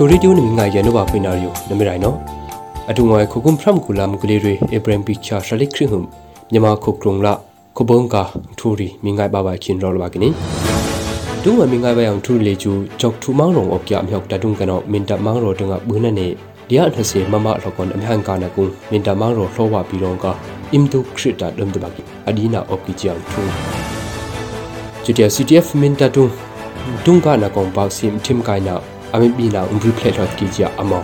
ချိုရီတိုနမငါရနဘပိနာရီယိုနမရိုင်နောအတူငွယ်ခုကုမ်ဖရမ်ကူလာမကလေးရီအဗရမ်ပီချာရှလိခရဟုမ်မြမခုကရုံလာခုဘုံကာထူရီမိငိုင်ဘာဘာခင်ရောလဘာကနီဒုံဝမိငိုင်ဘာယံထူလေကျူဂျောက်ထူမောင်းရုံအော့ပြမြောက်တတုံကနောမင်တမောင်းရောတငါဘူးနနေဒီယထစေမမလကွန်အမြဟန်ကာနကုမင်တမောင်းရောလှောဝပီရောကအင်တုခရတာဒမ်တဘာကီအဒီနာအော့ကီချန်ထူကျတဲ့ CTF မင်တတုံတုံကနာကောင်ပေါစင်ထင်ကိုင်နာ အမီဘီနာဥမ်ဘရီဖလက်လော့ကီချာအမော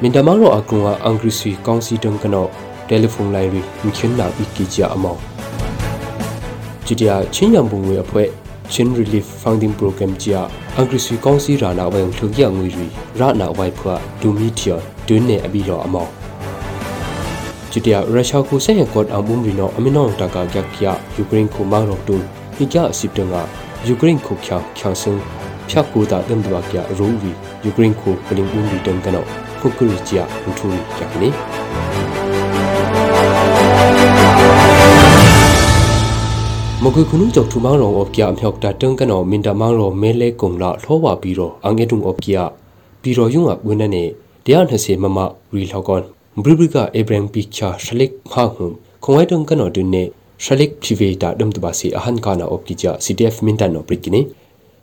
မင်တမောင်းရောအကုံကအန်ဂရစီကောင်စီတုံကနောတယ်လီဖုန်းလိုင်းရီမြခင်နာဘီကီချာအမောကျတဲ့ချင်းယံပုံငွေအဖွဲ့ Chin Relief Funding Program ကြီးအင်္ဂရိစီကောင်စီရာနာဝဲလှုပ်ရငွေရီရနာဝိုင်ဖွာဒူမီတီယာဒွန်းနေအဘီရောအမောကျတဲ့ရုရှားကိုဆက်ရကော့အဘုံရီနောအမီနောတကာကြက်ကျယူကရိန်းကိုမောင်းတော့တူဟိကြအစစ်တငါယူကရိန်းကိုချောင်းချောင်းစင်း ဖြတ်ကိုတာတမ်ဒဝကျရူဝီယူကရိန်းကိုပလင်ဦးရီတန်ကနောဖုကရီချာဟူထူရီကြကနေမကွေခုနုကြောက်ထူမောင်းရောအော့ပြအမြောက်တာတန်းကနောမင်တမောင်းရောမဲလဲကုံလာလှောဝါပြီးတော့အငဲတုံအော့ပြပြီးတော့ယုံကဝင်းနေတရား20မမရီလောက်ကွန်ဘရီဘရီကအဗရန်ပီချာရှလိကဟာဟုံခုံဝဲတုံကနောဒုနေရှလိကဖြီဗေတာဒမ်တဘာစီအဟန်ကာနာအော့ကီချာ CTF မင်တနောပရိကိနေအကျွနာမောင်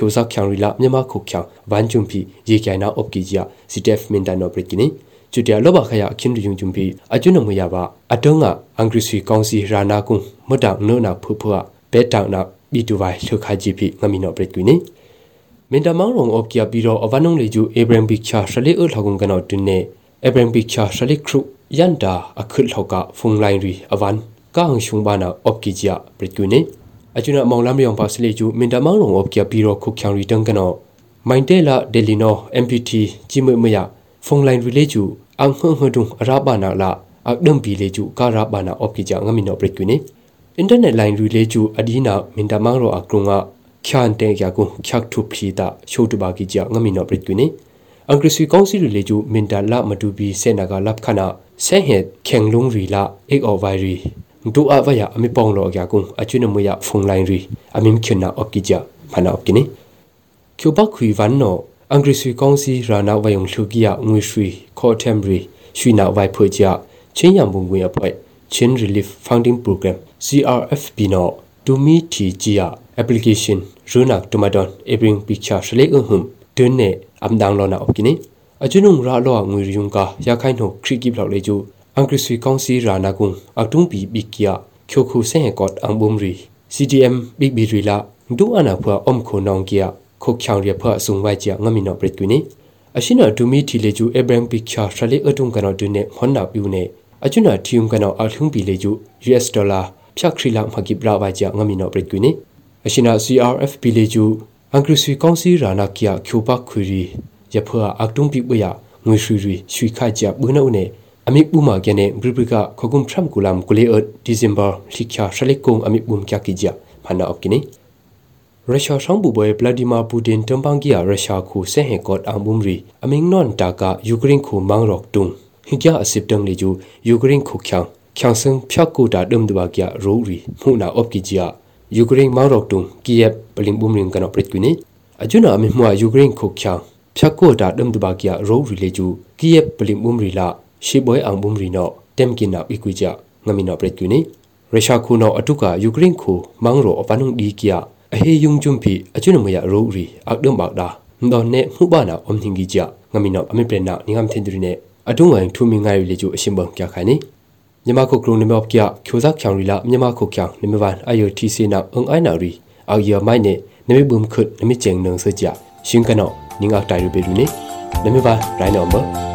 ကနာကောင်ပါစင်ထင်ကနာလီဂျုံဘရိဘကအေဘရန်ပိချာရှလေအဟုံအန်နီယံဘရိဖလက်စီဘရိနာအော့ကိဂျာမနာအော့ကိနေအကျွနာမင်ထေနာအန်ဘရိနာငဘုံလေဂျူဘရိဖလက်ခယာဂိုင်ကီယာ CTF မင်တတ်အမ်ဟော့ချောင်ရဖွာမဒမ်ခနာကစမ်ဟိုင်ရီပဲနာလာ CTF မင်တတ်တအတငါအန်ဂရစီကောင်စီရာနနေအမင်းနဝိုင်ဖဖုံကနောပက်တာကီယာခုကရုံလာခုပုန်ကာကျိုဇာချောင်ရီလာမြန်မာခုချောင်ဗန်ဂျုံပီရေကျိုင်နာအော့ကီဂျာ CTF မင်တန်နောပရကိနေကျူတရလောဘခရအခင်းရုံဂျုံပီအကျွနမရပါအတုံးကအန်ဂရစီကောင်စီရာနာကုမတောင်နောနာဖူဖူဘဲတောင်နာဘီတူဝိုင်လှခါဂျီပီငမီနောပရကိနေမင်တမောင်ရုံအော့ကီယာပြီးတော့အဝနုံလေကျူအေဘရန်ဘီချာရှလေအထောက်ကုံကနောတင်းနေအေဘရန်ဘီချာရှလေခရုယန်တာအခึလောက်ကဖုန်လိုင်းရီအဝန်ကောင်ရှုံဘာနာအော့ကီဂျာပရကိနေ အကျွနမောင်လမ်းမြောင်ပါစလေကျူမင်တမောင်ရုံအော့ကီယာပြီးတော့ခုချောင်ရီတန်ကနောမိုင်တဲလာဒေလီနို MPT ဂျီမမယဖုန်လိုင်းရီလေကျူအန်ဟွန်ဟဒုံအရာဘာနာလာအဒမ်ပီလေကျူကာရာဘာနာအော့ကီဂျာငမီနောပရကိနေအင်တာနက်လိုင်းရီလေကျူအဒီနာမင်တမောင်ရောအကရုံကချန်တဲရကုချက်ထုဖီတာရှိုတူဘာကီဂျာငမီနောပရကိနေအင်္ဂရိစီကောင်စီရီလေကျူမင်တာလာမတူဘီဆေနာကလပ်ခနာဆဲဟက်ခေငလုံရီလာအေအော်ဝိုင်ရီ ဒူအဝယအမီပေါင်လောကြာကုအချွနမယဖုန်လိုင်းရီအမင်ချနာအော့ကီဂျာဖနာအော့ကီနီကျူဘခွီဗန်နောအင်္ဂရိစီကောင်စီရာနာဝယုံလှူကီယငွေရွှီခေါ်တမ်ရီရွှီနာဝိုင်ဖွေဂျာချင်းယံဘုံဝင်အဖွဲ့ Chin Relief Funding Program CRFP နော်ဒူမီတီဂျီယာ application runak tumadon ebring picture shle uhum dunne amdang lona opkini ajunung ra lo ngui ryung ka yakhai no kriki blok le ju angrisui kaunsi rana gung aktung bi bikia khokhu se kot angbumri CDM big bi rila du ana phwa om kho nong kia khok khyang ria phwa sung wai chia ngami no pret kwini ashina dumi thile ju ebring picture shle atung kana dunne honna piu ne ajuna thium kana alhung bi le ju US dollar ဖြတ်ခရီလာမကိပလာဝိုင် chia ngami no pret kwini အရှင်နာ CRFP လေကျူအင်္ဂရိစီကောင်စီရာနာကီယာကျူပါခွေရီရဖွာအကတုံပိပယငွေရွှီရီရွှီခကြဘုနုံနေအမိ ပူမာကနေဘရိပရိကခကုမ်ထရမ်ကူလမ်ကူလေအဒီဇင်ဘာလိချာရှလိကုံအမိဘုံကကီဂျာဖနာအော့ကိနေရုရှားဆောင်ဘူဘွေဗလာဒီမာပူတင်တမ်ပန်ကီယာရုရှားခုဆဲဟေကော့အမ်ဘုံရီအမင်းနွန်တာကယူကရိန်းခုမောင်ရော့တုံဟင်ကြအစစ်တ န်လေကျူယူကရိန်းခုချောင်ချောင်စင်ဖြတ်ကူတာဒမ်ဒဘာကီယာရိုရီမှုနာအော့ကီဂျာယူကရိန်းမောင်ရော့တုံကီယက်ပလင်ဘုံရင်ကနောပရစ်ကွီနီအကျွနာအမမွာယူကရိန်းခုချောင်ဖြတ်ကိုတာဒမ်ဒဘာကီယာရိုရီလေကျူကီယက်ပလင်ဘုံ ရီလာရှေဘွဲအောင်ဘုံရီနောတမ်ကင်နာအီကွီဂျာငမီနောပရစ်ကွီနီရုရှားခုနောအတုကယူကရိန်းခုမောင်ရောအပနုံဒီကီယာအဟေယုံဂျွန်ပီအကျွနမယရိုရီအဒမ်ဘာဒါဒေါ်နေမှုဘာနာအုံဟင်ဂီဂျာငမီနောအမေပရနာနိငမ်သင်ဒရီနေအတုငိုင်ထူမီငိုင်လေကျူအရှင်ဘံကြခိုင်နီမြန်မာခုကရုံနမော့ပြချိုဇက်ချောင်ရီလာမြန်မာခုချောင်နမေဝန်အယိုတီစီနာအုံအိုင်နာရီအော်ယမိုင်နေနမေဘုံခွတ်နမေကျင်းနုံစကြရှင်ကနောနင်းအတိုင်ရပေလူနေနမေပါရိုင်းနော်မ